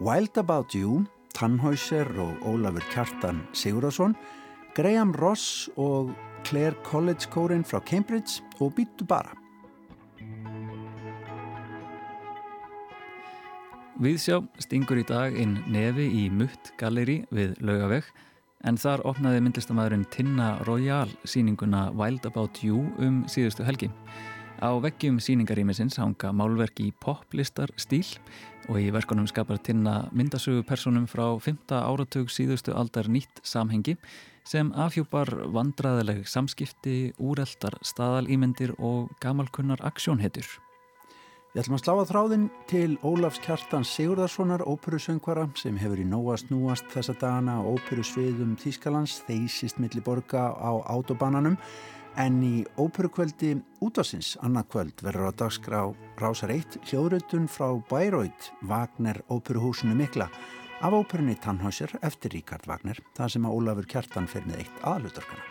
Wild About You, Tannhäuser og Ólafur Kjartan Sigurðarsson, Graham Ross og Clare College kórin frá Cambridge og Býttu bara. Viðsjá stingur í dag inn nefi í Mutt Galleri við Laugaveg en þar opnaði myndlistamæðurinn Tinna Royal síninguna Wild About You um síðustu helgi. Á veggjum síningarýmisins hanga málverk í poplistar stíl og í verkunum skapar Tinna myndasögu personum frá 5. áratug síðustu aldar nýtt samhengi sem afhjúpar vandraðileg samskipti, úreldar staðalýmyndir og gamalkunnar aksjónhetjur. Við ætlum að slá að þráðinn til Ólafs Kjartans Sigurðarssonar, óperusöngvara sem hefur í nóast núast þessa dagana á óperusviðum Þýskalands, þeysist milli borga á autobananum En í óperukvöldi útvarsins annarkvöld verður á dagskrá Rásar 1 hljóðrötun frá Bayreuth Wagner óperuhúsinu mikla af óperunni Tannhäuser eftir Ríkard Wagner, það sem að Ólafur Kjartan fer með eitt aðlutarkana.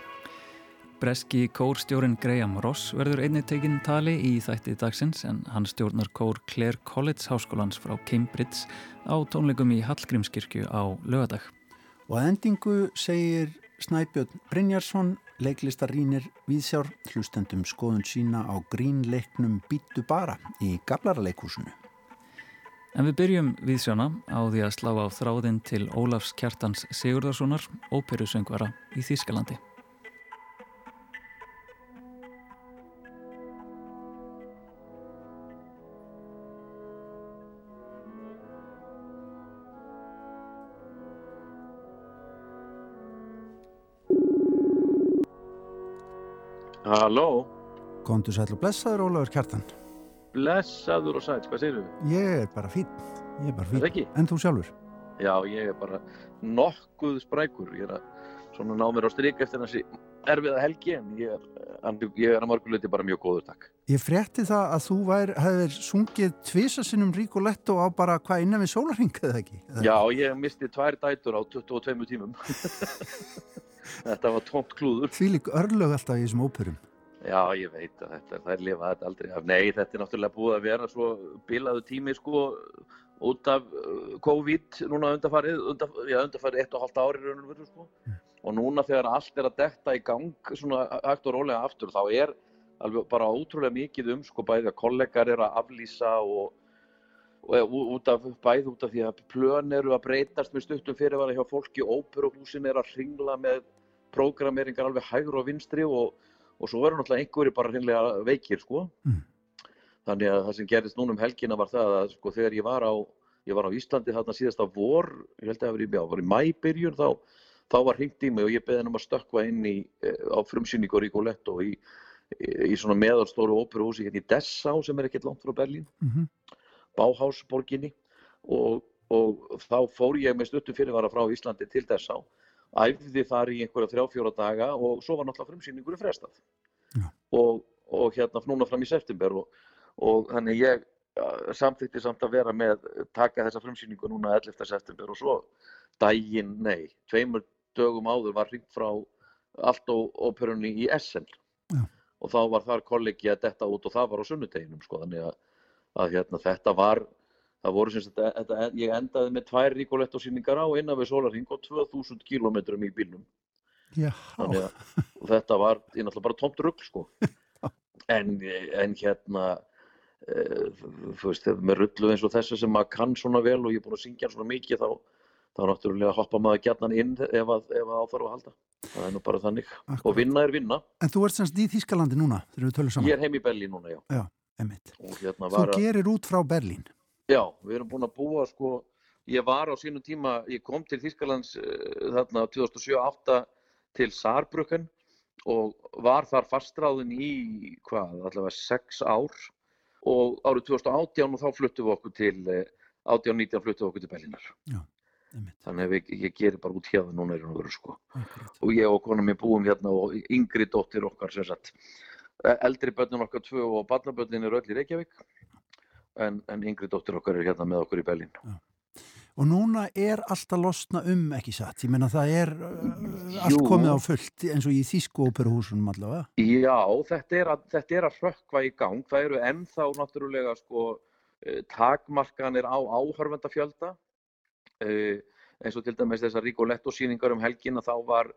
Breski kórstjórin Graham Ross verður einnig tekinn tali í þættið dagsins en hann stjórnar kór Clare College Háskólans frá Cambridge á tónleikum í Hallgrímskirkju á lögadag. Og að endingu segir Snæbjörn Brynjarsson leiklistar rínir viðsjár hlustendum skoðun sína á grínleiknum Býtu bara í Gablaraleikúsinu. En við byrjum viðsjána á því að slá á þráðinn til Ólafs Kjartans Sigurðarssonar, óperusöngvara í Þýskalandi. Halló. Góndu sæl og blessaður Ólafur Kjartan. Blessaður og sæl, hvað segir þú? Ég er bara fín Ég er bara fín En þú sjálfur? Já, ég er bara nokkuð sprækur. Ég er að svona ná mér á strik eftir þessi erfiða helgi en ég er, ég er að marguleiti bara mjög góður takk. Ég frétti það að þú hefðir sungið tvisasinnum rík og letto á bara hvað innan við sólarring eða ekki? Eða- Já, ég misti tvær dætur á 22 tímum Þetta var tómt klúður Því lík örlög alltaf í þessum óperum Já, ég veit að þetta, það er lifað þetta aldrei af. Nei, þetta er náttúrulega búið að vera svo bilaðu tími sko út af uh, COVID núna undarfarið, undar, já undarfarið eitt og halvt ári raun og veru sko. Og núna þegar allt er að detta í gang svona hægt og rólega aftur þá er alveg bara ótrúlega mikið um sko bæði að kollegar eru að aflýsa og, út af, bæði út af því að plön eru að breytast með stuttum fyrirvara hjá fólki, óperuhúsin eru að hringla með prógrameringar alveg hægur og vinstri og og svo verður náttúrulega einhverju bara hreinlega veikir sko. Mm. Þannig að það sem gerist núna um helgina var það að sko þegar ég var á, ég var á Íslandi þarna síðasta vor, ég held að það var í, já, var í mæbyrjun þá, þá var hringt í mig og ég beði hann um að stökkva inn í, eh, á frumsýningu Rigoletto í, í, í svona meðalstóru óperuhúsi hérna í Dessau sem er ekkert langt frá Berlín, mm Báhásborginni og, og þá fór ég með stuttu fyrirvara frá Íslandi til Dessau æfði þar í einhverja þrjá fjóra daga og svo var náttúrulega frumsýningur frestað Já. og, og hérna núna fram í september og, og þannig ég samþykti samt að vera með taka þessa frumsýningu núna 11. september og svo daginn, nei, tveimur dögum áður var hringt frá allt og óperunni í Essen Já. og þá var þar kollegi að detta út og það var á sunnudeginum sko þannig að, að hérna, þetta var það voru sem sagt, þetta, ég endaði með tvær Rigoletto síningar á innan við sólarring og 2000 kilometrum í bílnum. Já, þannig að og þetta var ég náttúrulega bara tómt rugg sko. En, en hérna e, þú veist, með rullu eins og þessu sem maður kann svona vel og ég er búin að syngja svona mikið þá, þá náttúrulega hoppa maður gjarnan inn ef að, ef að áþarf að halda. Það er nú bara þannig. Og akkurat. vinna er vinna. En þú ert semst í Þýskalandi núna þegar við tölum saman? Ég er heim í Berlín núna, já. Einmitt. Og hérna Þú var að gerir út frá Berlín Já, við erum búin að búa sko, ég var á sínum tíma, ég kom til Þýskalands uh, þarna 2007-08 til Saarbrücken og var þar fastráðin í hvað, allavega sex ár og árið 2018 og þá fluttum við okkur til, uh, 18-19 fluttum við okkur til Berlínar. Einmitt. Þannig að við, ég gerir bara út hérna núna er hann verið sko. Akkurat. Og ég og konan mér búum hérna og yngri dóttir okkar sem sagt, eldri börnin okkar tvö og barnabörnin eru öll í Reykjavík en, en yngri dóttir okkar er hérna með okkur í Berlín. Og núna er allt að losna um ekki satt. Ég meina það er uh, allt Jú. komið á fullt eins og í Þýsku óperuhúsunum allavega. Já, þetta er, að, að hrökkva í gang. Það eru ennþá náttúrulega sko uh, takmarkanir á áhörvendafjölda uh, eins og til dæmis þessar Rigoletto síningar um helgin að þá var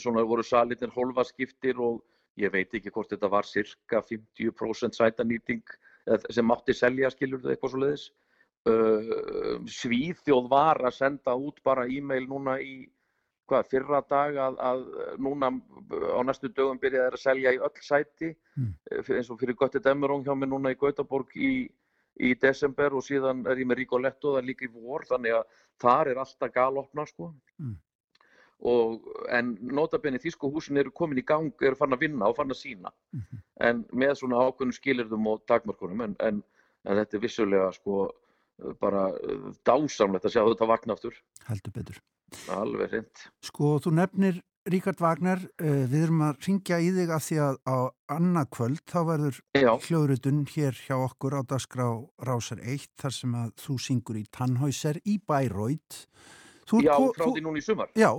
svona voru salitnir holvaskiptir og ég veit ekki hvort þetta var cirka 50% sætanýting sem mátti selja skilur þetta eitthvað svo leiðis uh, Svíþjóð var að senda út bara e-mail núna í hvað, fyrra dag að, að núna á næstu dögum byrjaði að selja í öll sæti mm. eins og fyrir Götti Demirón hjá mig núna í Gautaborg í, í desember og síðan er ég með Rigoletto það líka í vor þannig að þar er alltaf galopna sko mm. Og en notabenni þýskuhúsin eru komin í gang, eru fann að vinna og fann að sína mm -hmm. en með svona ákveðnum skilirðum og takmörkunum en, en, en þetta er vissulega sko bara dásamlegt að sjá þetta vakna aftur heldur betur Alveg reynd. Sko, þú nefnir Ríkard Vagner, uh, við erum að ringja í þig af því að á annað kvöld þá verður hljóðrutun hér hjá okkur á dagskrá Rásar 1 þar sem að þú syngur í Tannhäuser í Bæróit. Já, frá því núna í sumar. Já.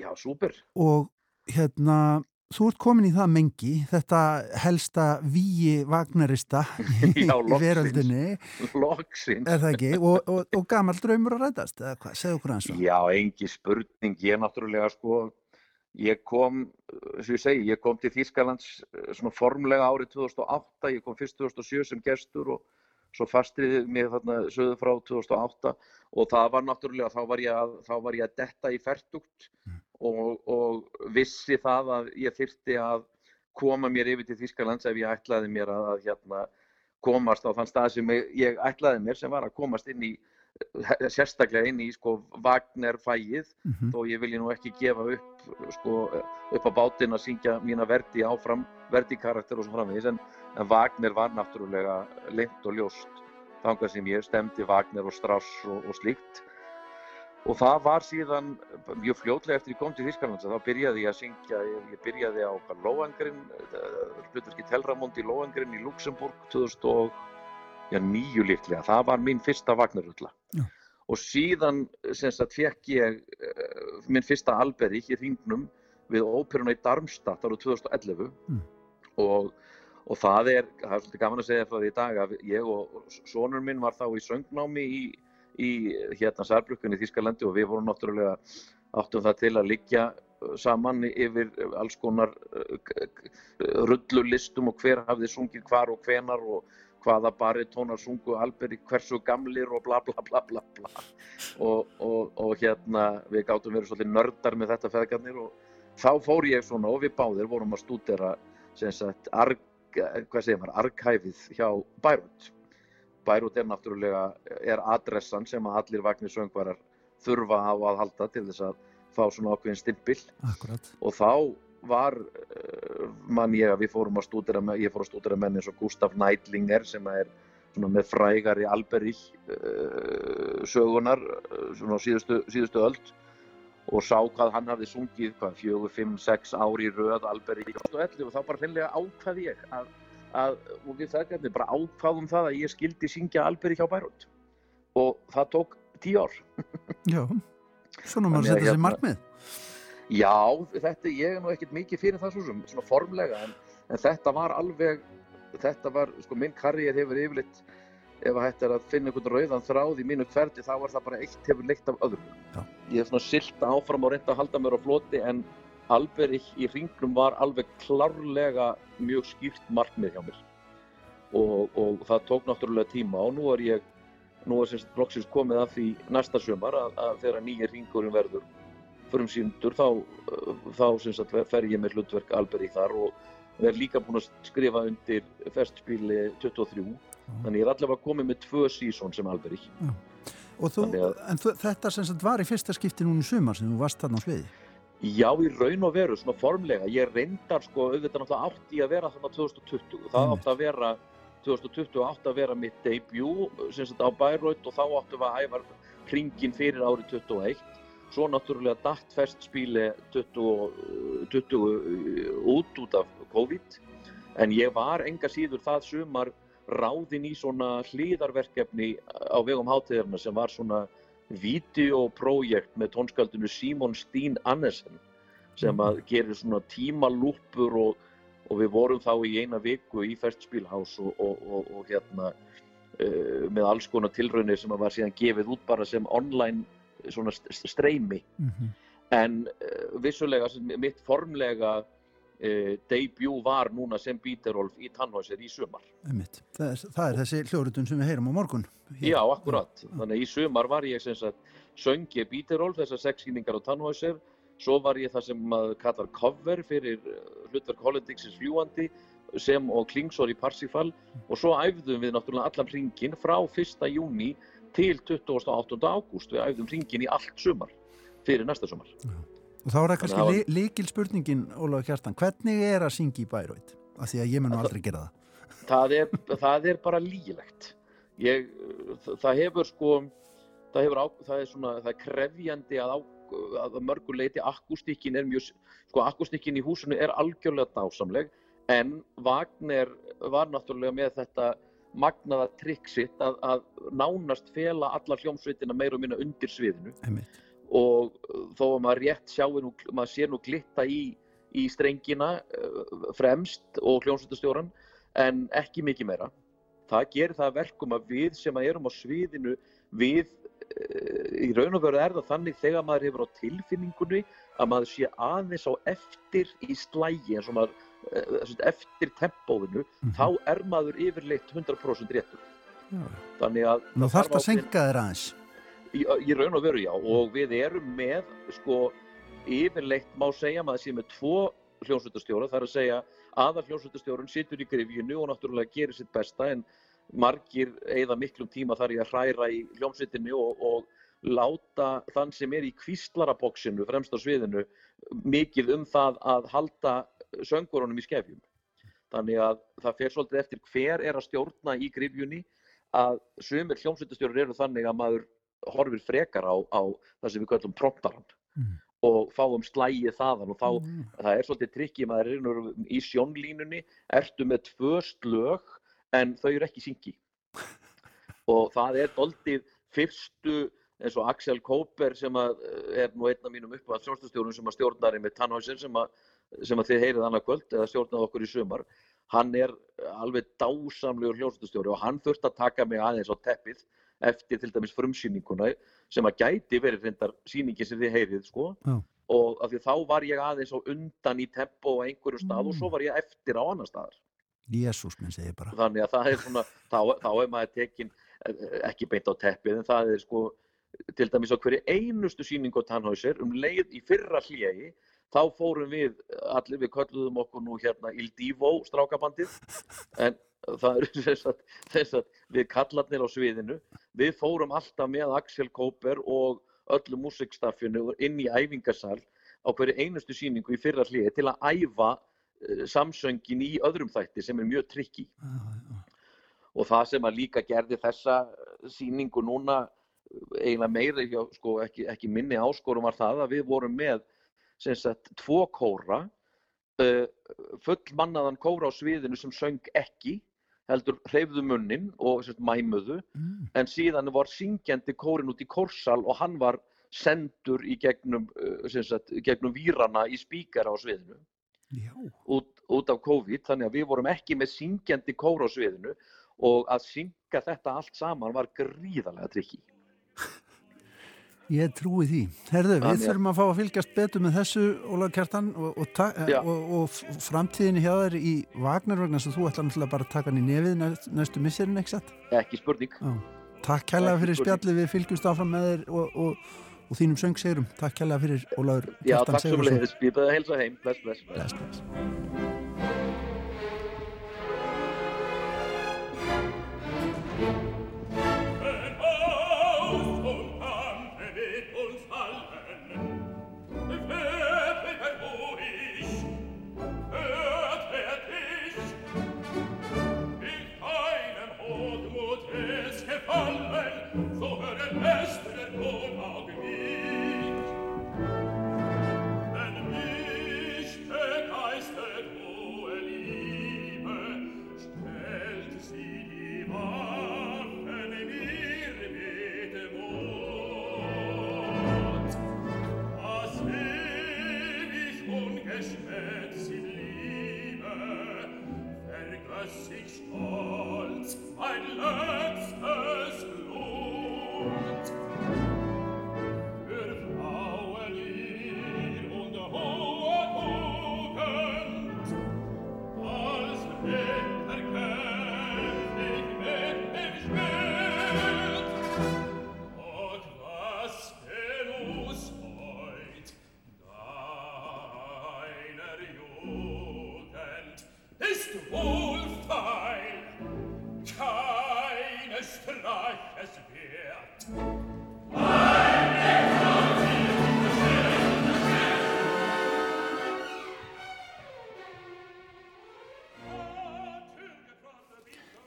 Já, súper. Og hérna Þú ert komin í það mengi, þetta helsta víi vagnarista í, veröldinni. Loksins. Er það ekki? Og, og, og gammal draumur að rætast, eða hvað? Segðu okkur hans. Já, engi spurning. Ég náttúrulega, sko, ég kom, sem ég segi, ég kom til Þýskalands eh, svona formlega árið 2008. Ég kom fyrst 2007 sem gestur og svo fastriðið mér þarna söðu frá 2008 og það var náttúrulega, þá var ég að, var ég að detta í færtugt. Mm og, og vissi það að ég þyrti að koma mér yfir til Þýskalands ef ég ætlaði mér að, að hérna, komast á þann stað sem ég ætlaði mér sem var að komast inn í sérstaklega inn í sko Wagner-fæið mm -hmm. þó ég vilji nú ekki gefa upp sko upp á bátinn að syngja mína verdi áfram, verdi-karakter og svo framvegis. En, en Wagner var náttúrulega lengt og ljóst þangað sem ég stemdi Wagner og Strauss og, og slíkt og það var síðan mjög fljótlega eftir ég kom til Þýskalands þá byrjaði ég að syngja, ég byrjaði á Lóangrin, hluturski Telramond í Lóangrin í Luxemburg 2009 líklega, það var mín fyrsta vagnarullla og síðan fekk ég uh, minn fyrsta alberi í hringnum við óperuna í Darmstadt árið 2011 mm. og, og það er, það er svolítið gaman að segja það í dag að ég og sonur minn var þá í söngnámi í í hérna Særbrukkunni í Þýskalandi og við vorum náttúrulega áttum það til að liggja uh, saman yfir alls konar uh, rullulistum og hver hafði sungið hvar og hvenar og hvaða baritónar sungu alberi hversu gamlir og bla bla bla bla bla. Og, og, og hérna við gáttum verið svolítið nördar með þetta feðgarnir og þá fór ég svona og við báðir vorum að stúdera sem sagt arg, hvað segir maður, arghæfið hjá Bærund Bærút er náttúrulega er adressan sem að allir vagnir söngvarar þurfa á að halda til þess að fá svona ákveðin stimpil Akkurat. og þá var uh, mann ég að við fórum að stúdira ég fór að stúdira menn eins og Gustaf Neidlinger sem er svona með frægari Alberík uh, sögunar uh, svona síðustu, síðustu öld. Og sá hvað hann hafði sungið hvað fjögur, fimm, sex ári röð Alberík og þá bara hreinlega ákvað ég að að, og við þakkarnir bara ákváðum það að ég skildi syngja Alberi hjá Bærund og það tók tíu ár. Já, svona maður setja sér hérna- markmið. Já, þetta, ég er nú ekkert mikið fyrir það svo sem, svona formlega en, en þetta var alveg þetta var, sko, minn karriér hefur yfirleitt ef að hægt er að finna einhvern rauðan þráð í mínu hverdi þá var það bara eitt hefur leikt af öðrum Já. ég hef svona silta áfram og reynda að halda mér á floti en Alberich í ringnum var alveg klárlega mjög skýrt markmið hjá mér og, og það tók náttúrulega tíma og nú er ég, nú er semst loksins komið af því næsta sömar að, að þegar nýja ringurinn verður förum síndur þá, þá semst fer ég með hlutverk Alberich þar og verð líka búin að skrifa undir festspíli 23 mm. þannig ég er allavega komið með tvö sísón sem Alberich mm. Þú, að, En þú, þetta sem sagt var í fyrsta skipti núna í sumar sem þú varst þarna á sviði Já, í raun og veru, svona formlega. Ég reyndar sko, auðvitað náttúrulega átt í að vera þarna 2020. Það mm. átt að vera, 2020 átt að vera mitt debut, sem sagt á Bæraut og þá áttum við að æfa hringin fyrir árið 2021. Svo náttúrulega dætt festspíli 20, 20 út út af COVID. En ég var enga síður það sumar ráðinn í svona hlýðarverkefni á vegum hátíðarna sem var svona videoprójekt með tónskaldinu Simon Steen Annesen sem að mhm. gerir svona tímalúpur og, og við vorum þá í eina viku í Festspílhás og, og, og hérna uh, með alls konar tilraunir sem var síðan gefið út bara sem online svona streymi mm -hmm. en uh, vissulega mitt formlega uh, debut var núna sem Bíterolf í Tannhósir í sumar það er, það er þessi hljóritun sem við heyrum á morgun Hér. Já, akkurat, þannig að í sumar var ég sem sagt söngi Bíterolf þessar sexkýningar á Tannhósir svo var ég það sem maður kallar cover fyrir hlutverk Hollandingsins fljúandi sem og Klingsor í Parsifal og svo æfðum við náttúrulega allan ringin frá 1. júni til 28. ágúst við æfðum ringin í allt sumar fyrir næsta sumar Já. Og þá er það kannski var... líkil spurningin Ólaug Kjartan, hvernig er að syngja í Bæröyt? af því að ég mun aldrei gera það það er, það er bara lígilegt ég, það hefur sko það, hefur á, það er svona það er krefjandi að, að mörguleiti akkustíkin er mjög sko akkustíkin í húsinu er algjörlega dásamleg En Wagner var náttúrulega með þetta magnaða trikksitt að, að nánast fela alla hljómsveitina meira og minna undir sviðinu Einmitt. Og þó að maður rétt sjáu, nú, maður sé nú glitta í, í strengina uh, fremst og hljómsveitastjóran en ekki mikið meira. Það gerir það verkum að við sem að erum á sviðinu við uh, í raun og veru er það þannig þegar maður hefur á tilfinningunni að maður sé aðeins á eftir í slægi eins og maður eftir tempóinu mm -hmm. þá er maður yfirleitt 100% réttur já. þannig að Nú þarf það að senka þér aðeins í, í raun og veru já og við erum með sko yfirleitt má segja maður sé með tvo hljómsveitastjóra þar að segja aðal hljómsveitastjórun situr í grifjunu og náttúrulega gerir sitt besta en margir eigða miklum tíma þar í að hræra í hljómsveitinu og, og láta þann sem er í kvíslarabóksinu fremst á sviðinu mikið um það að halda söngurunum í skefjum. Þannig að það fer svolítið eftir hver er að stjórna í grifjunni að sumir hljómsveitastjórar eru þannig að maður horfir frekar á, á það sem við kallum promptaran mm. og fáum slægið þaðan og þá, mm. það er svolítið trikki, maður er í sjónlínunni, ertu með tvö slög en þau eru ekki syngi og það er doldið fyrstu eins og Axel Kóper sem er nú einn af mínum uppvæðast sjónstastjórnum sem að stjórnari með Tannhausen sem sem að þið heyrið annað kvöld eða stjórnað okkur í sumar hann er alveg dásamlegur hljómsveitastjóri og hann þurft að taka mig aðeins á teppið eftir til dæmis frumsýninguna sem að gæti verið reyndar síningi sem þið heyrið sko Já. og af því þá var ég aðeins á undan í tempo á einhverju stað mm. og svo var ég eftir á annar staðar Jésús minn segir bara Þannig að það er svona, þá, þá er maður tekin ekki beint á teppið en það er sko til dæmis á hverju einustu síning á Tannhäuser um leið í fyrra hljegi þá fórum við allir, við kölluðum okkur nú hérna Il Divo strákabandið en það eru þess að, þess að við kallarnir á sviðinu. Við fórum alltaf með Axel Kóper og öllu músikstaffinu inn í æfingarsal á hverju einustu síningu í fyrra hliði til að æfa uh, samsöngin í öðrum þætti sem er mjög trikki og það sem að líka gerði þessa síningu núna eiginlega meira, sko, ekki, ekki minni áskorum var það að við vorum með sem sagt tvo kóra uh, fullmannaðan kóra á sviðinu sem söng ekki heldur hreyfðu munnin og sagt, mæmuðu. Mm. en síðan var syngjandi kórin út í kórsal og hann var sendur í gegnum, uh, sagt, gegnum výrana í spíkara á sviðinu. Út, út af COVID þannig að við vorum ekki með syngjandi kóra á sviðinu og að syngja þetta allt saman var gríðarlega trikki Ég trúi því. Herðu, við Þannig, þurfum að fá að fylgjast betur með þessu, Ólaug Kjartan, og, og, og, og framtíðinni hjá þér í Vagnar vegna sem þú ætla náttúrulega bara að taka hann í nefið næst, næstu misserinn, ekki satt? Ekki spurning. Já. Takk kærlega fyrir spjalli, við fylgjumst áfram með þér og þínum söngsegurum. Takk kærlega fyrir Ólaug Kjartan. Já, takk svo mjög leiðis. Við bæðum að heilsa heim. Bless, bless. bless, bless. sich stolz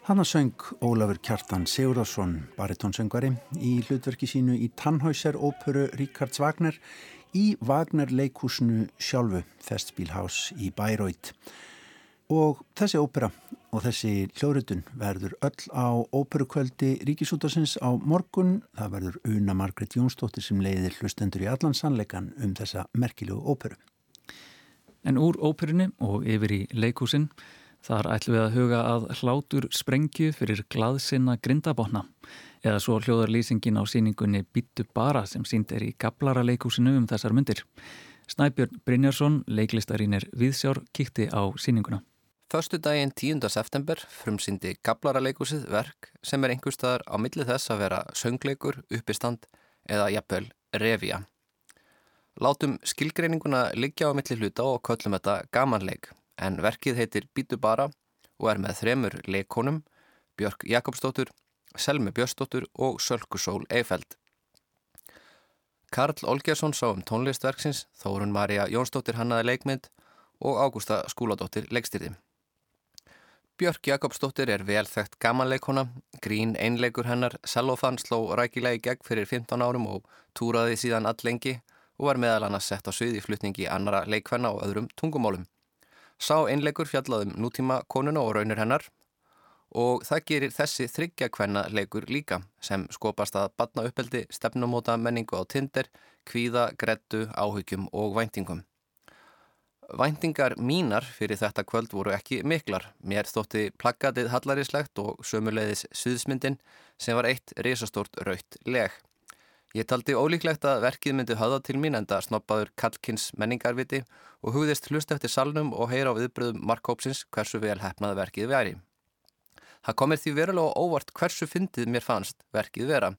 Hanna söng Ólafur Kjartan Sigurðarsson, baritónsöngvari, í hlutverki sínu í Tannhäuser óperu Ríkards Wagner í Wagner leikúsinu sjálfu, Festspielhaus í Bayreuth. Og þessi ópera og þessi hljóðrutun verður öll á óperukvöldi Ríkisútasins á morgun. Það verður Una Margret Jónsdóttir sem leiðir hlustendur í allan sannleikan um þessa merkilegu óperu. En úr óperunni og yfir í leikúsin Þar ætlum við að huga að hlátur sprengju fyrir glaðsina grindabotna eða svo hljóðar lýsingin á síningunni Bittu bara sem sínd er í Gablara leikúsinu um þessar myndir. Snæbjörn Brynjarsson, leiklistarínir Viðsjár, kýtti á síninguna. Förstu daginn 10. september frumsýndi Gablara leikúsið verk sem er einhverstaðar á milli þess að vera söngleikur, uppistand eða jafnvel revija. Látum skilgreininguna liggja á milli hluta og köllum þetta gamanleik en verkið heitir Bítu bara og er með þremur leikonum, Björk Jakobsdóttur, Selmi Björnsdóttur og Sölkusól Eifeld. Karl Olgersson sá um tónlistverksins, Þórun Marja Jónsdóttir hannaði leikmynd og Ágústa Skúladóttir leikstyrði. Björk Jakobsdóttir er vel þekkt gamanleikona, grín einleikur hennar, Sellofan sló rækilegi gegn fyrir 15 árum og túraði síðan allengi og var meðal annars sett á sviði flutningi annara leikvenna og öðrum tungumálum. Sá einleikur fjallaðum nútíma konuna og raunir hennar og það gerir þessi þryggja kvenna leikur líka sem skopast að batna uppeldi stefnumóta menningu á tindir, kvíða, grettu, áhyggjum og væntingum. Væntingar mínar fyrir þetta kvöld voru ekki miklar. Mér þótti plaggatið hallarislegt og sömuleiðis suðsmyndin sem var eitt risastort raukt leg. Ég taldi ólíklegt að verkið myndi höða til mín enda snoppaður Kallkins menningarviti og hugðist hlust eftir salnum og heyra á viðbröðum Markópsins hversu vel hefnaði verkið veri. Það komir því verulega óvart hversu fyndið mér fannst verkið vera.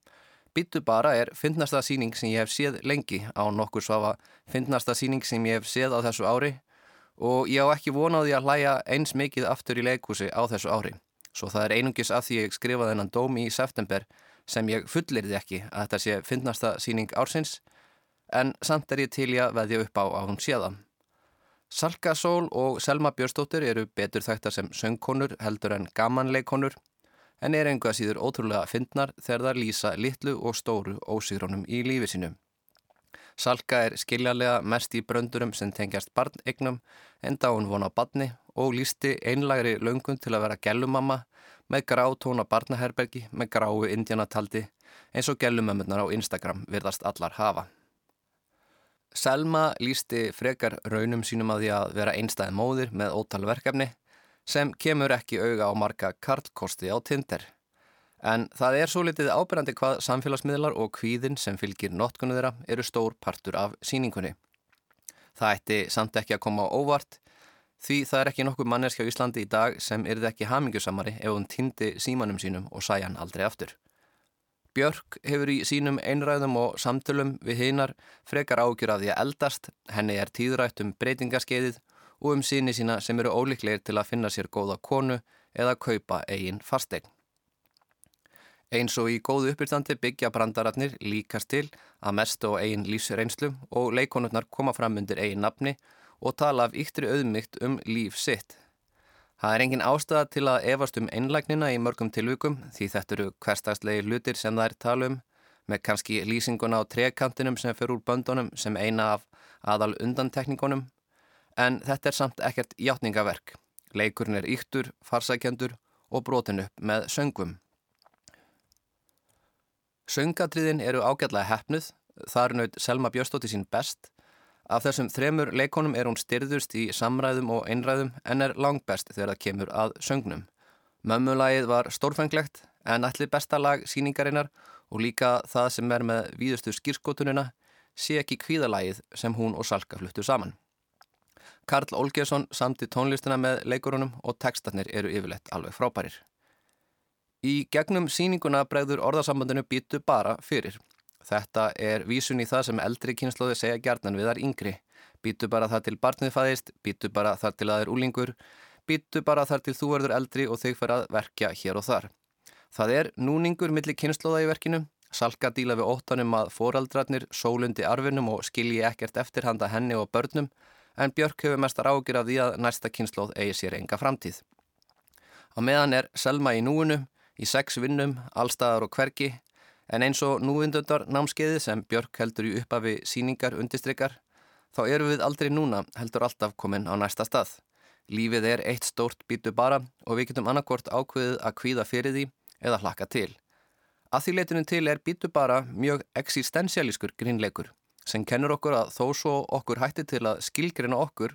Býtu bara er fyndnasta síning sem ég hef séð lengi á nokkur svafa fyndnasta síning sem ég hef séð á þessu ári og ég á ekki vonaði að hlæja eins mikið aftur í leikúsi á þessu ári. Svo það er einungis af því ég skrifaði hennan dómi í september sem ég fullirði ekki að þetta sé fyndnasta síning ársins en samt er ég til ég að veðja upp á að hún séða. Salka Sól og Selma Björnstóttir eru betur þægtar sem söngkonur heldur en gamanleikonur en er einhvað síður ótrúlega fyndnar þegar það lýsa litlu og stóru ósýrónum í lífi sínum. Salka er skiljarlega mest í bröndurum sem tengjast barnegnum enda hún von á badni og lísti einlagri löngun til að vera gellumamma með grá tóna barnaherbergi með gráu indjanataldi eins og gellumömmunar á Instagram virðast allar hafa. Selma lísti frekar raunum sínum að því að vera einstæði móðir með ótal verkefni sem kemur ekki auga á marga karlkosti á Tinder. En það er svo litið ábyrjandi hvað samfélagsmiðlar og kvíðin sem fylgir notkunni þeirra eru stór partur af síningunni. Það ætti samt ekki að koma á óvart Því það er ekki nokkuð manneskja á Íslandi í dag sem yrði ekki hamingjusamari ef hún týndi símanum sínum og sæja hann aldrei aftur. Björk hefur í sínum einræðum og samtölum við hinnar frekar ágjur af því að eldast, henni er tíðrætt um breytingaskeiðið og um síni sína sem eru ólíklegir til að finna sér góða konu eða kaupa eigin fastegn. Eins og í góðu uppbyrstandi byggja brandararnir líkast til að mest og eigin lífsreynslu og leikonurnar koma fram undir eigin nafni og tala af yktri auðmygt um líf sitt. Það er engin ástæða til að efast um einlagnina í mörgum tilvíkum því þetta eru hverstagslegi lutir sem það er tala um með kannski lýsinguna á trekantinum sem fer úr böndunum sem eina af aðal undantekningunum en þetta er samt ekkert hjáttningaverk. Leikurinn er yktur, farsækjandur og brotin upp með söngum. Söngatriðin eru ágætlega hefnuð, þar naut Selma Björnstótti sín best Af þessum þremur leikonum er hún styrðust í samræðum og einræðum en er langbest þegar það kemur að söngnum. Mömmulagið var stórfenglegt en allir besta lag síningarinnar og líka það sem er með víðustu skýrskotununa sé ekki kvíðalagið sem hún og Salka fluttu saman. Karl Olgesson samti tónlistina með leikurunum og tekstarnir eru yfirlegt alveg frábærir. Í gegnum síninguna bregður orðasambandinu býtu bara fyrir. Þetta er vísun í það sem eldri kynnslóði segja gjarnan við þar yngri. Býtu bara það til barnið fæðist, býtu bara þar til aðeir úlingur, býtu bara þar til þú verður eldri og þau fyrir að verkja hér og þar. Það er núningur millir kynnslóða í verkinu, salka díla við óttanum að foraldrarnir sólundi arfinum og skilji ekkert eftir handa henni og börnum, en Björk hefur mestar ágjur af því að næsta kynnslóð eigi sér enga framtíð. Á meðan er Selma í núinu, í sex vinnum, allstaðar og hverki, en eins og núvindundar námskeiði sem Björk heldur í uppafi síningar undistrykar, þá eru við aldrei núna heldur alltaf komin á næsta stað. Lífið er eitt stórt býtu bara og við getum annarkort ákveðið að kvíða fyrir því eða hlaka til. Að því leitinu til er býtu bara mjög existensialískur grínleikur sem kennur okkur að þó svo okkur hætti til að skilgrina okkur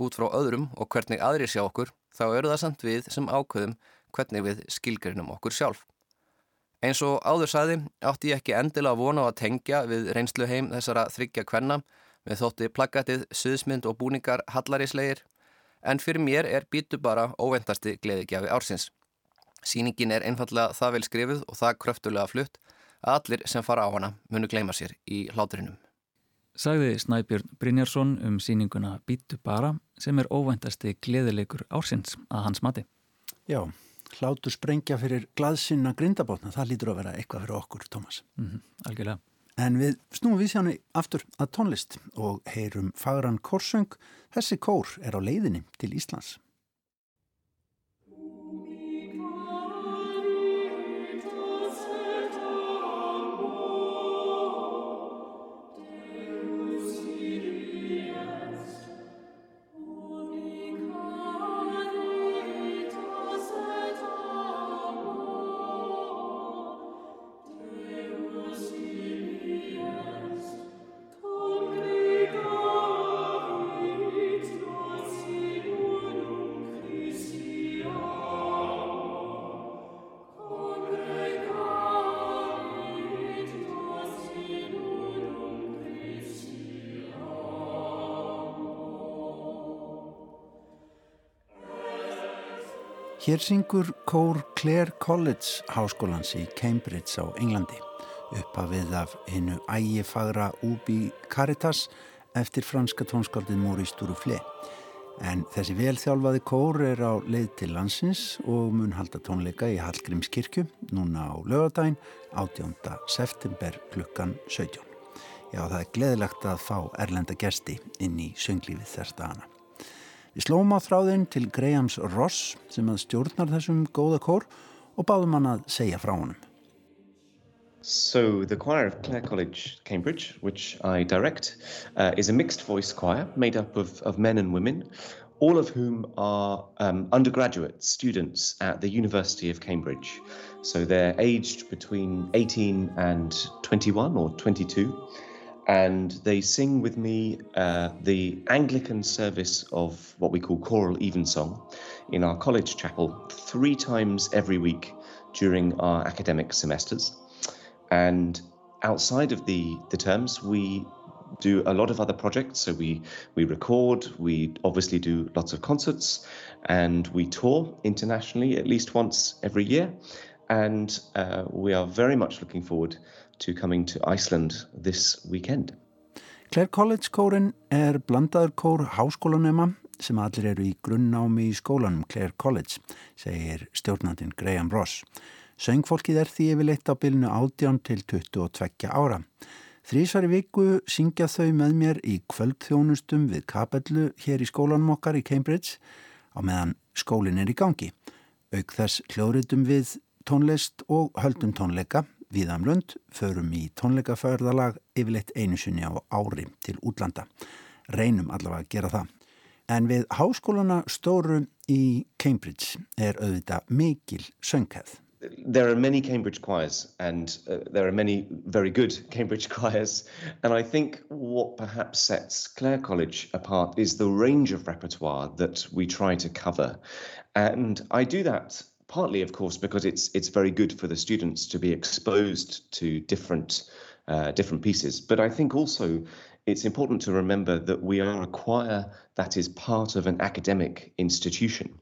út frá öðrum og hvernig aðri sjá okkur þá eru það samt við sem ákveðum hvernig við skilgrinum okkur sjálf. Eins og áður saði átti ég ekki endilega vona á að tengja við reynslu heim þessara þryggja kvenna við þótti plaggatið, suðsmynd og búningar hallaríslegir en fyrir mér er bítu bara óvendasti gleðigjafi ársins. Sýningin er einfallega það vel skrifuð og það kröftulega flutt að allir sem fara á hana munu gleima sér í hláturinum. Sagði Snæbjörn Brynjarsson um síninguna Bítu bara sem er óvæntasti gleðilegur ársins að hans mati. Já, hlátur sprengja fyrir glaðsynna grindabotna, það lítur að vera eitthvað fyrir okkur, Tómas. Mm -hmm, algjörlega. En við snúum við sjánu aftur að tónlist og heyrum fagran korsöng. Þessi kór er á leiðinni til Íslands. Hér syngur kór Clare College háskólans í Cambridge á Englandi uppafið af hinnu ægifagra Ubi Caritas eftir franska tónskaldið Maurice Duruflé. En þessi velþjálfaði kór er á leið til landsins og mun halda tónleika í Hallgrímskirkju núna á lögadaginn 18. september klukkan 17. Já það er gleðilegt að fá erlenda gesti inn í sönglífið þess dagana. Á þráðinn til Grahams Ross sem að stjórnar þessum góða kór og báðum hann að segja frá honum. So the choir of Clare College, Cambridge, which I direct, uh, is a mixed voice choir made up of, of men and women, all of whom are um, undergraduate students at the University of Cambridge. So they're aged between 18 and 21 or 22. And they sing with me uh, the Anglican service of what we call choral evensong in our college chapel three times every week during our academic semesters. And outside of the, the terms, we do a lot of other projects. So we we record, we obviously do lots of concerts, and we tour internationally at least once every year. And uh, we are very much looking forward to coming to Iceland this weekend. Clare College kórin er blandaður kór háskólanema sem allir eru í grunnnámi í skólanum Clare College, segir stjórnandin Graham Ross. Söngfólkið er því yfirleitt á bylnu 18 til 22 ára. Þrísari viku syngja þau með mér í kvöldþjónustum við kapellu hér í skólanum okkar í Cambridge á meðan skólinn er í gangi. Auk þess hljóritum við tónlist og höldum tónleika viðam um lönd, förum í tónleikaförðalag yfirleitt einu sinni á ári til útlanda. Reynum allavega að gera það. En við háskóluna stóru í Cambridge er auðvitað mikil söngheð. There are many Cambridge choirs and uh, there are many very good Cambridge choirs and I think what perhaps sets Clare College apart is the range of repertoire that we try to cover and I do that partly, of course, because it's it's very good for the students to be exposed to different uh, different pieces. But I think also it's important to remember that we are a choir that is part of an academic institution,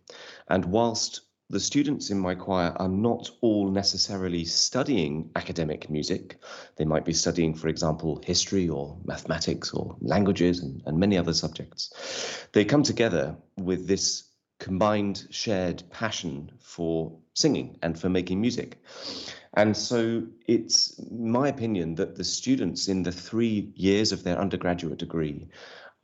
and whilst the students in my choir are not all necessarily studying academic music. They might be studying, for example, history or mathematics or languages and, and many other subjects. They come together with this combined shared passion for singing and for making music. And so it's my opinion that the students in the three years of their undergraduate degree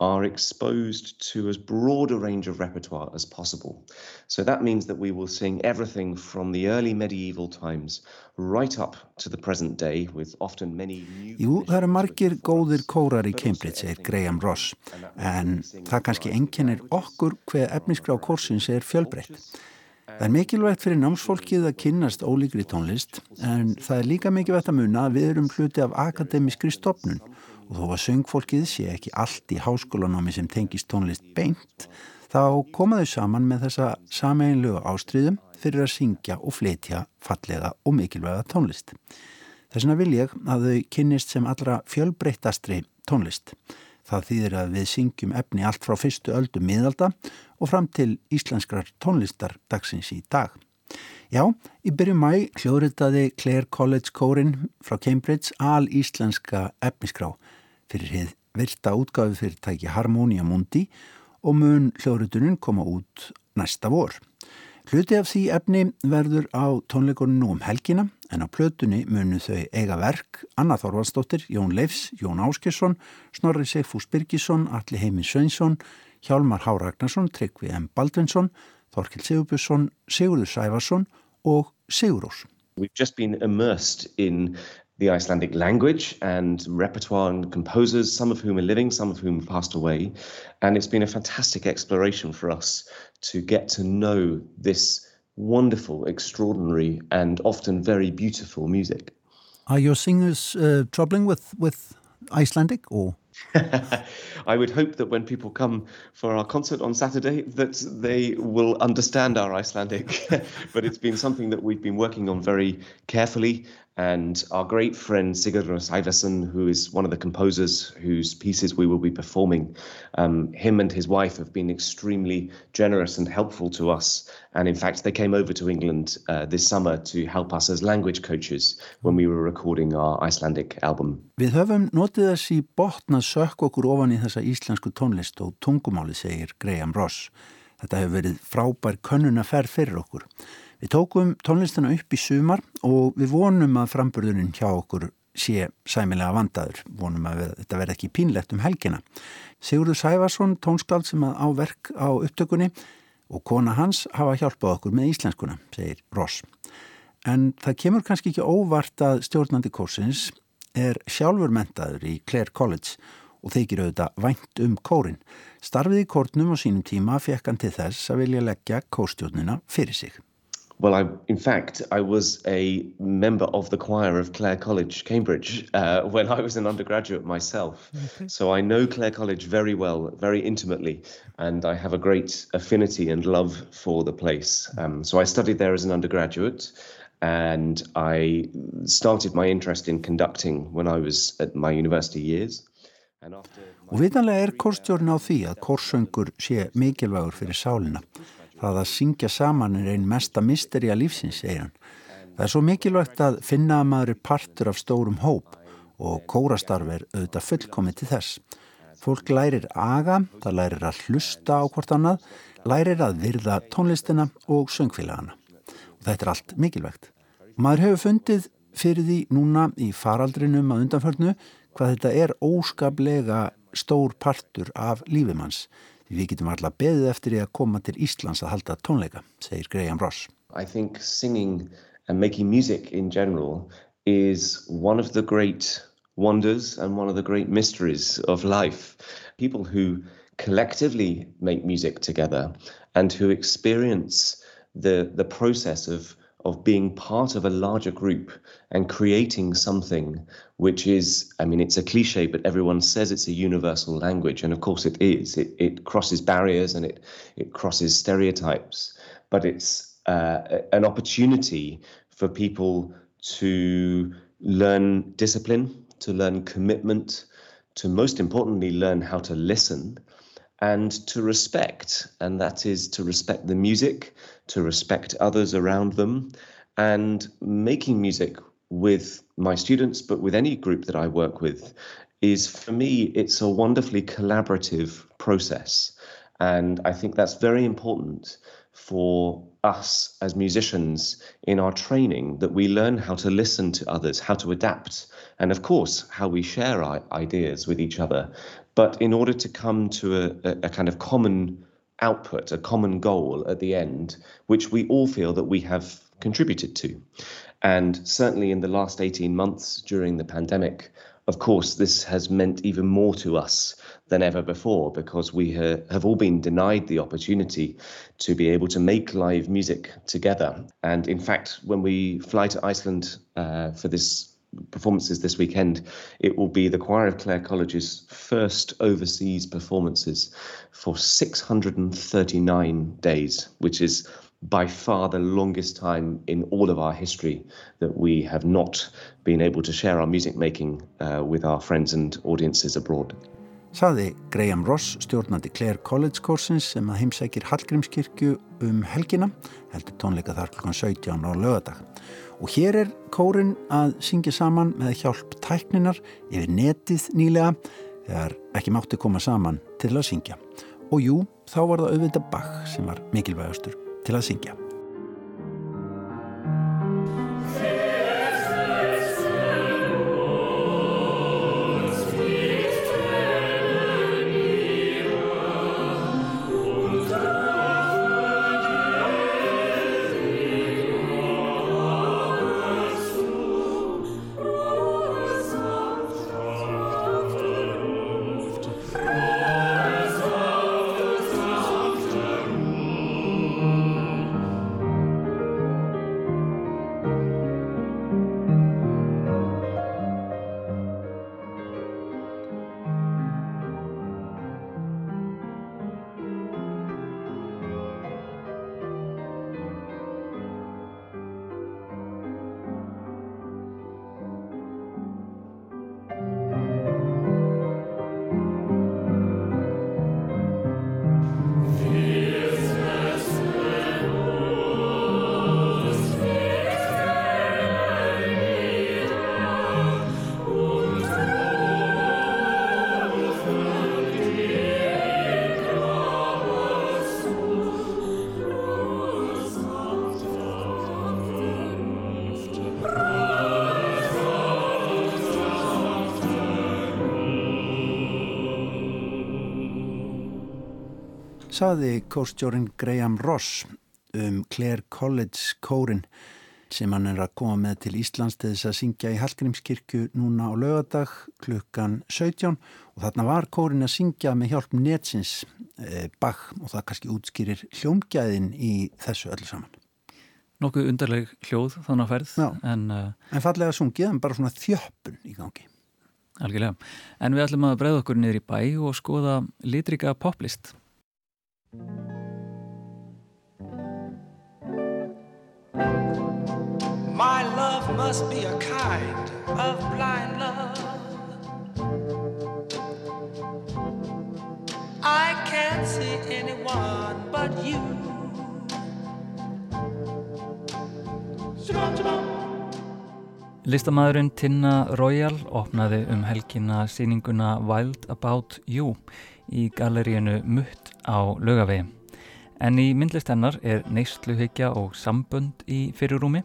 are exposed to as broad a range of repertoire as possible. So that means that we will sing everything from the early medieval times right up to the present day with often many new... Jú, það eru margir góðir kórar í Cambridge, segir Graham Ross, en það kannski enginnir okkur hver efniskrá kórsins er fjölbreytt. Það er mikilvægt fyrir námsfólkið að kynnast ólíkri tónlist, en það er líka mikilvægt að muna að við erum hluti af akademiskri stopnun og þó að söngfólkið sé ekki allt í háskólanámi sem tengist tónlist beint, þá komaðu saman með þessa sameinlegu ástriðum fyrir að syngja og fletja fallega og mikilvæga tónlist. Þess vegna vil ég að þau kynnist sem allra fjölbreyttastri tónlist. Það þýðir að við syngjum efni allt frá fyrstu öldu miðalda og fram til íslenskrar tónlistar dagsins í dag. Já, í byrju mæ hljóðritaði Clare College kórin frá Cambridge al íslenska efniskrá fyrir heið virta útgáfi fyrirtæki Harmonia Mundi og mun hljóðrutunum koma út næsta vor. Hluti af því efni verður á tónleikoninu um helgina en á plötunni munu þau eiga verk Anna Þorvaldsdóttir, Jón Leifs, Jón Áskesson, Snorri Seifús Birgisson, Alli Heimi Sveinsson, Hjálmar Há Ragnarsson, Tryggvi M. Baldvinsson, Þorkil Sigurbjörnsson, Sigurður Sæfarsson og Sigurós. We've just been immersed in the Icelandic language and repertoire and composers, some of whom are living, some of whom passed away. And it's been a fantastic exploration for us to get to know this wonderful, extraordinary, and often very beautiful music. Are your singers uh, troubling with, with Icelandic or? I would hope that when people come for our concert on Saturday that they will understand our Icelandic. but it's been something that we've been working on very carefully and our great friend Sigurður Sævason, who is one of the composers whose pieces we will be performing, um, him and his wife have been extremely generous and helpful to us. And in fact, they came over to England uh, this summer to help us as language coaches when we were recording our Icelandic album. Við höfum notið þess í botna sökk okkur ofan í þessa íslensku tónlist og tungumáli, segir Graham Ross. Þetta hefur verið frábær könnuna ferð fyrir okkur. Við tókum tónlistina upp í sumar og við vonum að framburðunin hjá okkur sé sæmilega vandaður, vonum að þetta verði ekki pínlegt um helgina. Sigurður Sæfarsson, tónskald sem að á verk á upptökunni og kona hans hafa hjálpað okkur með íslenskuna, segir Ross. En það kemur kannski ekki óvart að stjórnandi kórsins er sjálfur mentaður í Clare College og þeikir auðvitað vænt um kórin. Starfið í kórnum á sínum tíma fekk hann til þess að vilja leggja kórstjórnina fyrir sig. Well, I, in fact, I was a member of the choir of Clare College, Cambridge, uh, when I was an undergraduate myself. Okay. So I know Clare College very well, very intimately, and I have a great affinity and love for the place. Um, so I studied there as an undergraduate, and I started my interest in conducting when I was at my university years. Og vitanlega er kórstjórn á því að kórsöngur sé mikilvægur fyrir sálina. Það að syngja saman er einn mesta misteri að lífsins, segir hann. Það er svo mikilvægt að finna að maður er partur af stórum hóp og kórastarf er auðvitað fullkomið til þess. Fólk lærir aga, það lærir að hlusta á hvort annað, lærir að virða tónlistina og söngfélagana. Og þetta er allt mikilvægt. Maður hefur fundið fyrir því núna í faraldrinum að undanförnu hvað þetta er óskaplega stór partur af lífimanns. Við getum alltaf beðið eftir því að koma til Íslands að halda tónleika, segir Graham Ross. I think singing and making music in general is one of the great wonders and one of the great mysteries of life. People who collectively make music together and who experience the, the process of of being part of a larger group and creating something which is, I mean, it's a cliche, but everyone says it's a universal language. And of course it is. It, it crosses barriers and it, it crosses stereotypes. But it's uh, an opportunity for people to learn discipline, to learn commitment, to most importantly learn how to listen and to respect. And that is to respect the music, to respect others around them, and making music with my students, but with any group that I work with, is for me, it's a wonderfully collaborative process. And I think that's very important for us as musicians in our training that we learn how to listen to others, how to adapt, and of course, how we share our ideas with each other. But in order to come to a, a kind of common output, a common goal at the end, which we all feel that we have contributed to. And certainly in the last 18 months during the pandemic, of course, this has meant even more to us than ever before because we ha- have all been denied the opportunity to be able to make live music together. And in fact, when we fly to Iceland uh, for this performances this weekend, it will be the Choir of Clare College's first overseas performances for 639 days, which is by far the longest time in all of our history that we have not been able to share our music making uh, with our friends and audiences abroad. Saði Graham Ross, stjórnandi Clare College Corsins sem að heimsækir Hallgrímskirkju um helgina, heldur tónleika þar klukkan 17 á lögadag. Og hér er kórin að syngja saman með hjálp tækninar yfir netið nýlega þegar ekki mátti koma saman til að syngja. Og jú, þá var það auðvitað Bach sem var mikilvægastur til að syngja. Saði kórstjórin Graham Ross um Clare College kórin sem hann er að koma með til Íslands til þess að syngja í Hallgrímskirkju núna á lögadag klukkan 17 og þarna var kórin að syngja með hjálp netsins e, Bach og það kannski útskýrir hljómgæðin í þessu öllu saman. Nokkuð undarleg hljóð þannig að ferð. En, uh, en fallega sungið en bara svona þjöppun í gangi. Algjörlega. En við ætlum að breyða okkur niður í bæ og skoða litrika poplist. My love must be a kind of blind love. I can't see anyone but you. Listamæðurinn Tinna Royal opnaði um helgina síninguna Wild About You í galeríinu Mutt á lögavegi. En í myndlist hennar er neysluhyggja og sambönd í fyrirrúmi.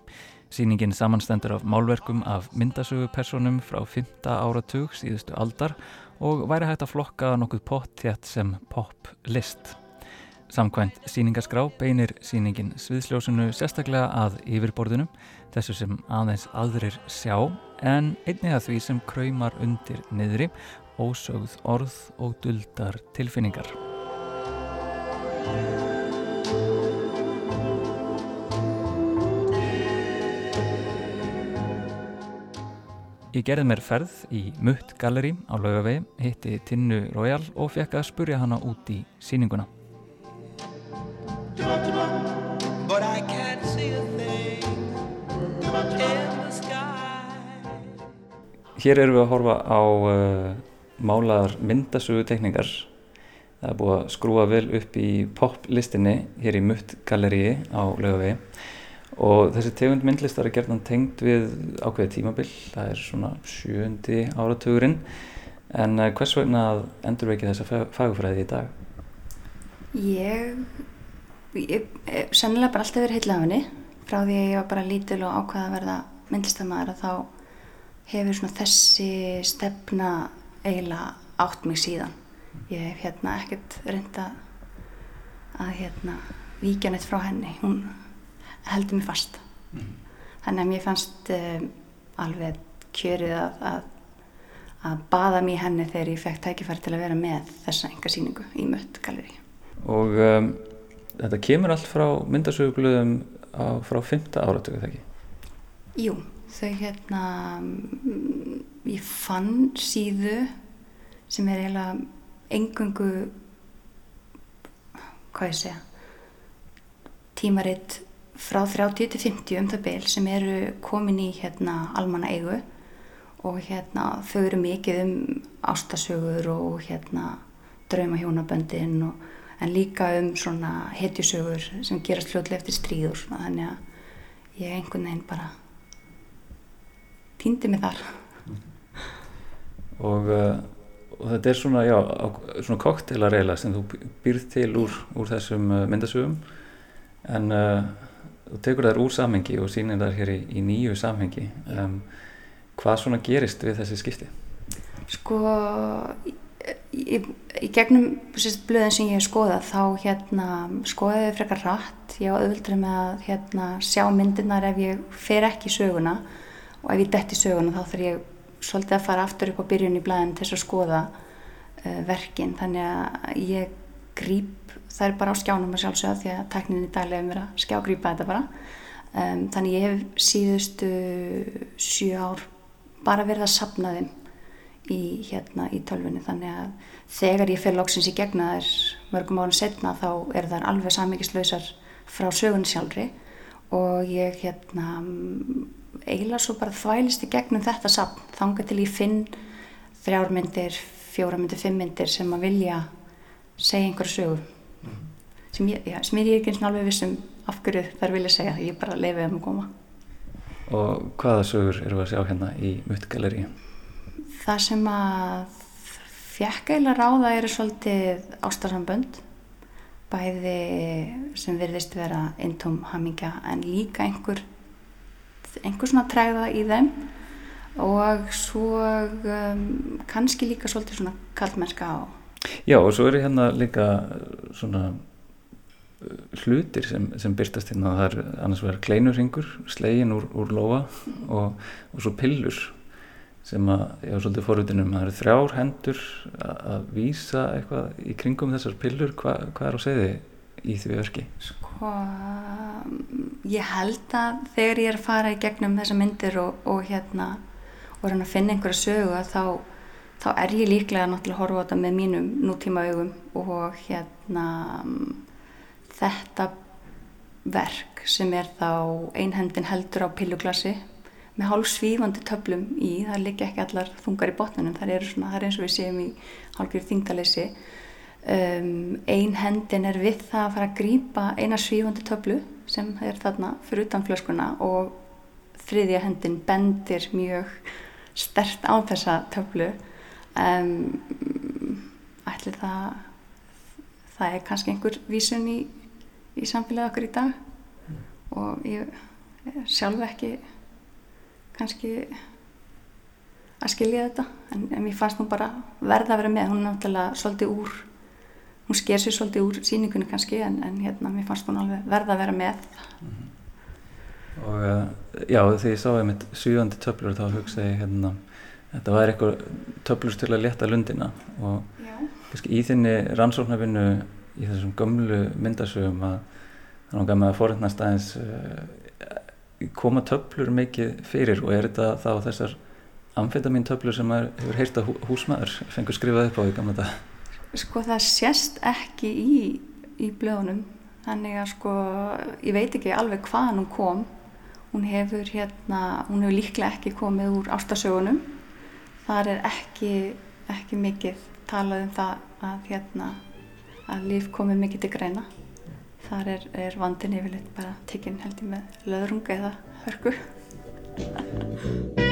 Sýningin samanstendur af málverkum af myndasögupersonum frá 5. áratug síðustu aldar og væri hægt að flokka nokkuð pottjætt sem pop-list. Samkvæmt síningaskrá beinir síningin sviðsljósunu sérstaklega að yfirborðinu, þessu sem aðeins aðrir sjá, en einnig að því sem kræmar undir niðri ósögð orð og duldar tilfinningar. Ég gerði mér ferð í Mutt Gallery á laugavegi, hitti Tinnu Royal og fekk að spurja hana út í síninguna. Hér erum við að horfa á uh, málaðar myndasögu tekningar það er búið að skrúa vel upp í poplistinni hér í Mutt Galleríi á laugavegi og þessi tegund myndlistar er gerðan tengd við ákveði tímabill, það er svona sjöndi áratugurinn en uh, hvers vegna endur við ekki þessa fagfræði í dag? Ég, ég sennilega bara alltaf verið heitlega af henni frá því að ég var bara lítil og ákvaða að verða myndlistamæður að þá hefur svona þessi stefna eiginlega átt mig síðan. Ég hef hérna ekkert reynda að hérna víkja neitt frá henni, hún heldur mér fast. Mm. Þannig að mér fannst um, alveg kjörið að, að, að baða mér henni þegar ég fekk tækifæri til að vera með þessa enga síningu í mött galleri og um, þetta kemur allt frá myndasögublöðum frá 5. áratöku þegar ekki? Jú, þau hérna ég fann síðu sem er eiginlega engungu hvað ég segja tímaritt frá 30 til 50 um það byl sem eru komin í hérna almanna eigu og hérna þau eru mikið um ástasögur og hérna draumahjónaböndin en líka um hetjusögur sem gerast fljóðlega eftir stríð og svona þannig að ég einhvern veginn bara týndi mig þar. Og, uh, og þetta er svona já, svona koktelarreila sem þú býrð til úr, úr þessum uh, myndasögum. En uh, þú tekur þær úr samhengi og sínir þær hér í, í nýju samhengi. Um, hvað svona gerist við þessi skipti? Sko í, í gegnum sérst, blöðin sem ég hef skoðað þá hérna, skoðaði ég frekar rætt ég á auðvöldri með að hérna, sjá myndirnar ef ég fer ekki í söguna. Og ef ég detti í söguna þá þarf ég svolítið að fara aftur upp á byrjun í blöðin til að skoða uh, verkin. Þannig að ég grýp það er bara á skjánum að sjálfsögða því að tekninni í daglega er mér að skjágrýpa þetta bara. Um, þannig ég hef síðustu sjö ár bara verið að sapna þeim í, hérna, í tölfunni þannig að þegar ég fyrir loksins í gegna þær mörgum árið setna þá er þar alveg samíkislausar frá sögunni sjálfri. Og ég hérna eiginlega svo bara þvælist í gegnum þetta sapn þanga til ég finn þrjármyndir, fjóramyndir, fimmyndir sem að vilja segja einhverju sögu. Mm. sem ég, já, sem ég er ekki eins og alveg vissum af hverju þær vilja segja. Ég bara lefið um að koma. Og hvaða sögur eru að sjá hérna í Muttgalleri? það sem að fjekk eiginlega ráða eru svolítið ástarsambönd bæði sem virðist vera eintóm hamingja en líka einhver einhver svona træða í þeim og svo um, kannski líka svolítið svona kallmennska á. Já og svo eru hérna líka svona uh, hlutir sem, sem byrstast hérna. Það er annars vegar kleinurringur slegin úr, úr lofa og, og svo pillur sem að ég var svolítið forvitinum það eru þrjár hendur að vísa eitthvað í kringum þessar pillur. Hva, hvað er á segði í því verki? Sko ég held að þegar ég er að fara í gegnum þessa myndir og, og hérna og að finna einhverja sögu þá, þá er ég líklega náttúrulega að horfa á þetta með mínum nútíma augum og hérna þetta verk sem er þá einhendin heldur á pilluglassi með hálf svífandi töflum í, það liggja ekki allar þungar í botnunum, það er, svona, það er eins og við séum í hálfgjörð þingdalessi. Um, ein hendin er við það að fara að grýpa eina svífandi töflu sem er þarna fyrir utan flöskuna og þriðja hendin bendir mjög stert á þessa töflu. Um, ætli það, það er kannski einhver vísun í, í samfélagið okkur í dag og ég sjálf ekki kannski að skilja þetta en, en mér fannst hún bara verða að vera með hún er náttúrulega svolítið úr hún sker sér svolítið úr síningunni kannski en, en hérna mér fannst hún alveg verða að vera með mm -hmm. og uh, já þegar ég sá einmitt sjúandi töflur þá hugsaði ég hérna þetta var eitthvað töflur til að leta lundina og já. kannski í þinni rannsóknarvinnu í þessum gömlu myndasögum að það er náttúrulega með að forðnast aðeins uh, koma töflur mikið fyrir og er þetta þá þessar amfetamin töflur sem er, hefur heyrst að húsmaður fengur skrifað upp á í gamla dag? Sko það sést ekki í, í blöðunum. Þannig að sko ég veit ekki alveg hvaðan hún kom. Hún hefur hérna hún hefur líklega ekki komið úr ástasögunum. Þar er ekki ekki mikið talað um það að hérna að líf komið mikið til greina. Þar er, er vandin yfirleitt bara tekinn held ég með löðrunga eða hörku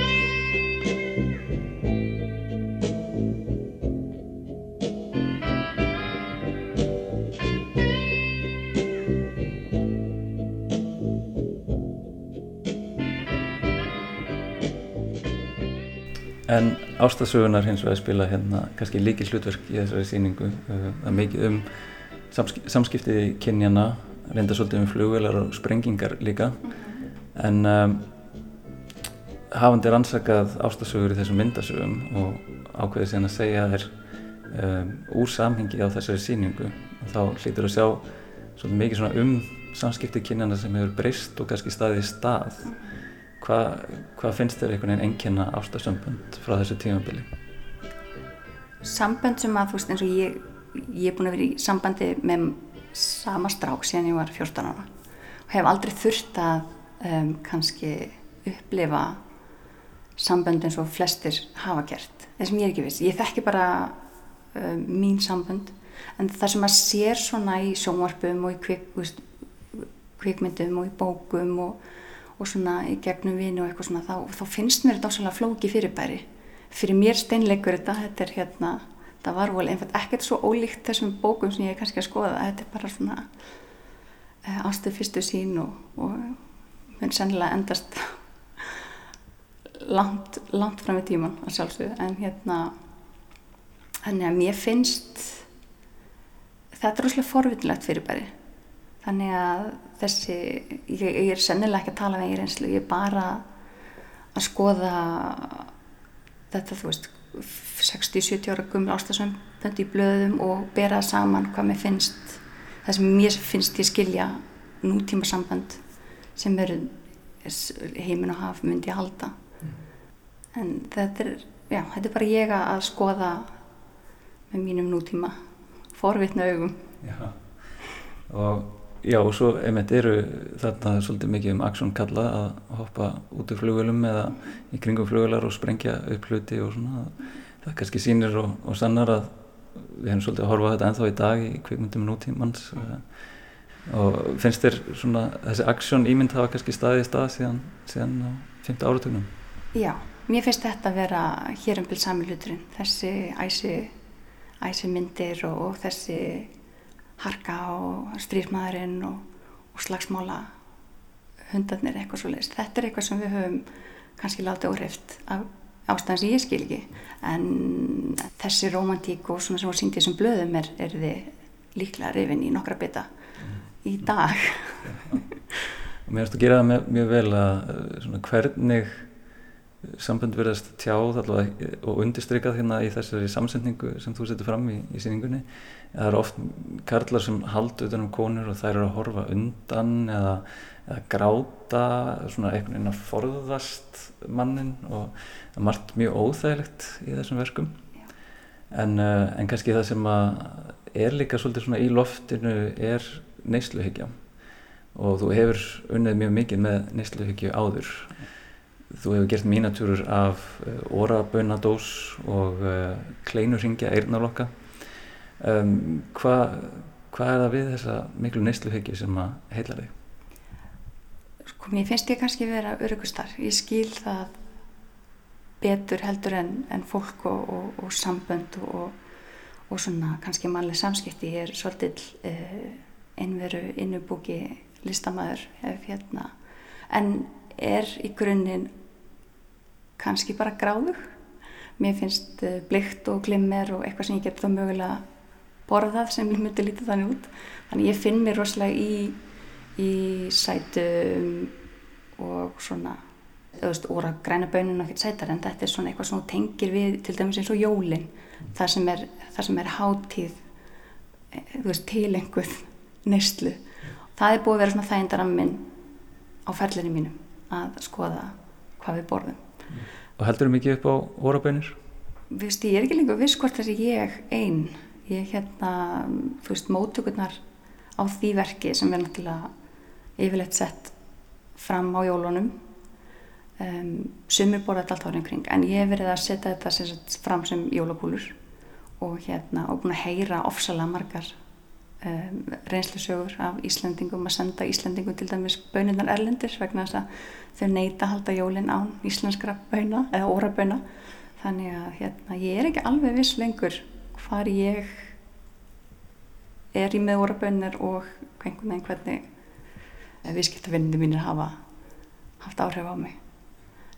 En ástasögunar hins vegar spila hérna kannski líki hlutverk í þessari síningu uh, það er mikið um samskipti kynjana, reynda svolítið um flugvelar og sprengingar líka. En um, hafandi rannsakað ástasögur í þessum myndasögum og ákveðið síðan að segja þér um, úr samhengi á þessari síningu þá hlýtur að sjá svolítið mikið um samskipti kynjana sem hefur breyst og kannski staðið í stað Hvað hva finnst þér einhvern veginn ennkynna ástasambönd frá þessu tímabili? Sambönd sem að þú veist eins og ég, ég er búin að vera í sambandi með sama strák síðan ég var 14 ára og hef aldrei þurft að um, kannski upplifa sambönd eins og flestir hafa gert. Það sem ég er ekki viss. Ég þekki bara um, mín sambönd en það sem að sér svona í sjónvarpum og í kvik, veist, kvikmyndum og í bókum og og svona í gegnum vini og eitthvað svona þá, þá finnst mér þetta ásvöldlega flóki fyrirbæri. Fyrir mér steinleikur þetta þetta er hérna, það var volið einfalt. Ekkert svo ólíkt þessum bókum sem ég er kannski að skoða. Þetta er bara svona e, eh, ástuð fyrstu sín og, og mun sennilega endast langt, langt fram í tíman að sjálfsögðu. En hérna þannig að mér finnst þetta er rosalega forvinnlegt fyrirbæri þannig að þessi, ég, ég er sennilega ekki að tala með um í reynslu, ég er bara að skoða þetta þú veist 60-70 ára gummul ástasönd í blöðum og bera saman hvað mér finnst það sem mér finnst ég skilja nútíma samband sem eru heiminn og haf myndi að halda. Mm. en þetta er, já, þetta er bara ég að skoða með mínum nútíma forvitna augum. Já, og Já og svo einmitt eru þarna svolítið mikið um aksjón kalla að hoppa út úr flugvelum eða í kringum flugvelar og sprengja upp hluti og svona það kannski sínir og, og sannar að við hefum svolítið að horfa þetta enþá í dag í kvikmyndum nútímans og finnst þér svona þessi aksjón ímynd hafa kannski staðið í stað síðan, síðan á 5. áratögnum? Já, mér finnst þetta að vera hér um byrj samilhuturinn þessi æsi, æsi myndir og, og þessi harka og strísmaðurinn og, og slagsmála hundarnir eitthvað svo leiðist. Þetta er eitthvað sem við höfum kannski látið óreift af ástæðan sem ég skil ekki en þessi romantík og svona sem var síndið sem blöðum er, er þið líklega reyfin í nokkra bytta mm. í dag. Mér finnst að gera það mjög vel að svona, hvernig sambund verðast tjáð og undirstrykað hérna í þessari samsendingu sem þú setur fram í, í síningunni það eru oft karlar sem haldu utan um konur og þær eru að horfa undan eða, eða gráta svona einhvern veginn að forðast mannin og það er margt mjög óþægilegt í þessum verkum. En, uh, en kannski það sem er líka svolítið svona í loftinu er neysluhyggja. Og þú hefur unnið mjög mikið með neysluhyggju áður þú hefur gert mínatúrur af uh, orabönadós og uh, kleinurringja eirnarlokka um, hvað hva er það við þessa miklu neysluhyggju sem að heila þig? Sko mér finnst ég kannski vera örugustar, ég skil það betur heldur en, en fólk og, og, og sambönd og, og svona kannski mannleg samskipti. Ég er svolítill eh, einveru innubúki listamæður hef hérna. En er í grunninn kannski bara gráðug. Mér finnst eh, blikt og glimmer og eitthvað sem ég get þá mögulega borðað sem myndi lítið þannig út. Þannig ég finn mér rosalega í í sætum og svona veist, óra græna bönun og ekkert sætar en þetta er svona eitthvað sem tengir við til dæmis eins og jólin. Það sem er, það sem er hátíð eh, þú veist, tilenguð neyslu. Það er búið að vera svona þægindarammin á ferlinu mínum að skoða hvað við borðum Og heldur þú mikið upp á óra bönur? Þú veist, ég er ekki lengur viss hvort þessi ég einn ég hérna, þú veist, mótökurnar á því verki sem er náttúrulega yfirleitt sett fram á jólunum um, sumir borða þetta allt árið kring en ég hef verið að setja þetta sagt, fram sem jólapúlur og hérna og búin að heyra ofsalega margar um, reynslusögur af Íslandingum að senda Íslandingum til dæmis bönirnar erlendir vegna þess að þau neyta halda jólin án íslenskra böna eða óraböna. Þannig að hérna, ég er ekki alveg viss lengur hvar ég er í með órabönnir og hvernig viðskiptavinninu mínir hafa haft áhrif á mig.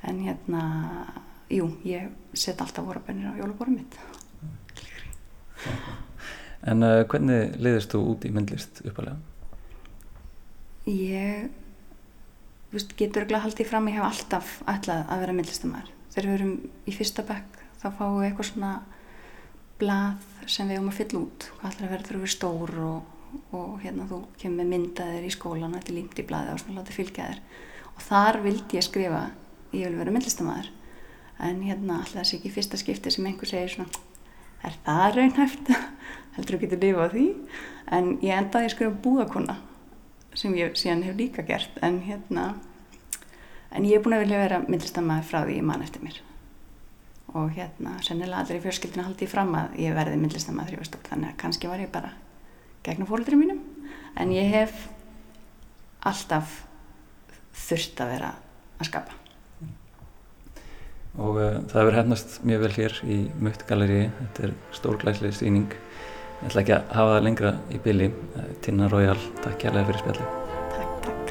En hérna, jú, ég set alltaf órabönnir á jólaborum mitt En uh, hvernig leiðist þú út í myndlist uppalega? Ég veist, getur ekki haldið fram ég hef alltaf ætlað að vera myndlistamæður þegar við erum í fyrsta bekk þá fáum við eitthvað svona blað sem við erum að fylla út. Hvað ætlar að vera stór og, og hérna þú kemur með myndaðir í skólan þetta er límt í blaði og svona látið fylgja þér. Og þar vildi ég skrifa ég vil vera myndlistamæður en hérna alltaf þessi ekki fyrsta skipti sem einhver segir svona er það raunhæft? heldur þú getur lifað því? En ég endaði að skrifa búðakonna sem ég síðan hef líka gert en hérna en ég er búin að vilja vera myndlistamæður frá því ég man eftir mér. Og hérna sennilega allir í fjörskildinu haldi ég fram að ég verði var stór þannig að kannski var ég bara gegn fólkdurinn mínum. En ég hef alltaf þurft að vera að skapa og uh, það hefur hefnast mjög vel hér í Mutt Galeri þetta er stórglæslega síning ég ætla ekki að hafa það lengra í bylli uh, Tinna Rójál, takk kærlega fyrir spjalli Takk, takk,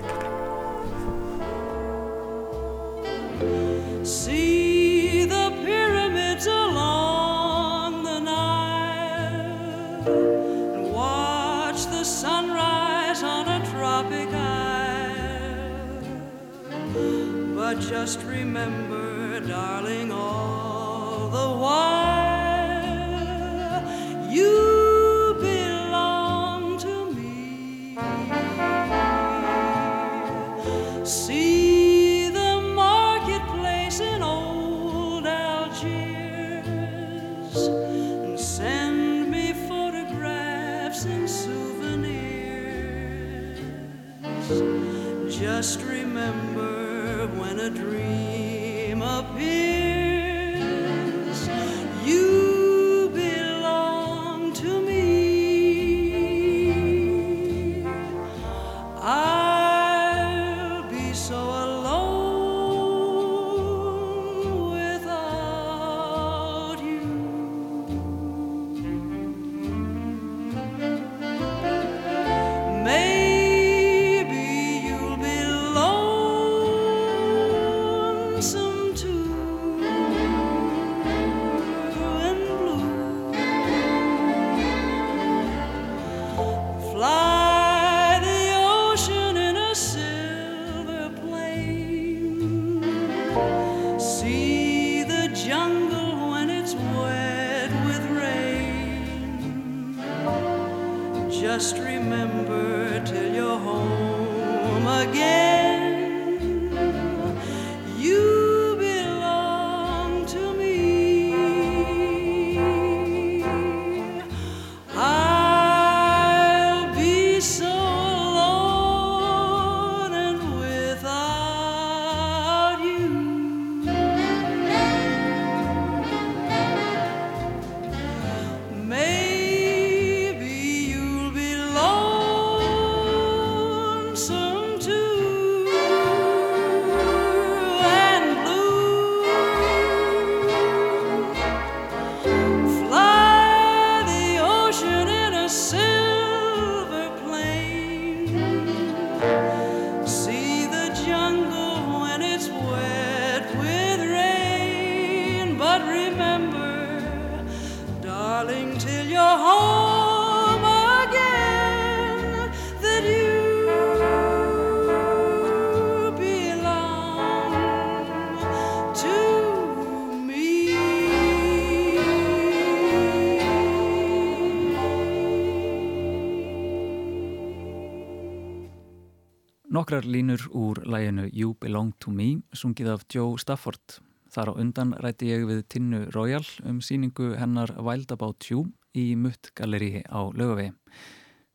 Nokkrar línur úr læginu You Belong To Me sungið af Joe Stafford. Þar á undan ræti ég við Tinnu Royal um síningu hennar Wild About You í Mutt Gallery á lögavegi.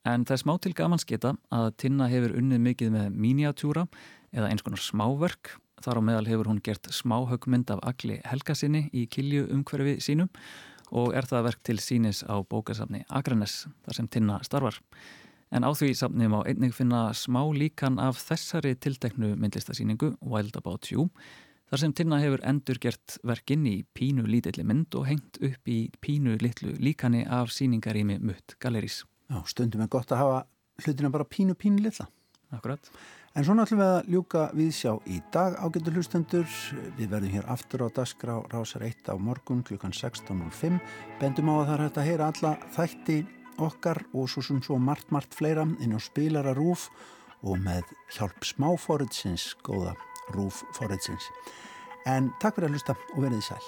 En það er smá til gamans geta að Tinna hefur unnið mikið með miniatúra eða eins konar smáverk. Þar á meðal hefur hún gert smáhaugmynd af agli helgasinni í kilju umhverfi sínum og er það verk til sínis á bókasafni Akranes þar sem Tinna starfar. En á því safni má einnig finna smá líkan af þessari tilteknu myndlistasíningu Wild About You þar sem Tinna hefur endur gert verkinn í pínu lítilli mynd og hengt upp í pínu litlu líkani af síningarými Mutt Galerís. Já, stundum er gott að hafa hlutina bara pínu pínu litla. Akkurat. En svona ætlum við að ljúka viðsjá í dag ágættu hlustendur. Við verðum hér aftur á Dasgrá Rásar 1 á morgun klukkan 16.05. Bendum á að það er hægt að heyra alla þætti okkar og svo sem svo margt, margt fleira inn á spilararúf og með hjálp smáforriðsins, góða rúfforriðsins. En takk fyrir að hlusta og verið í sæl.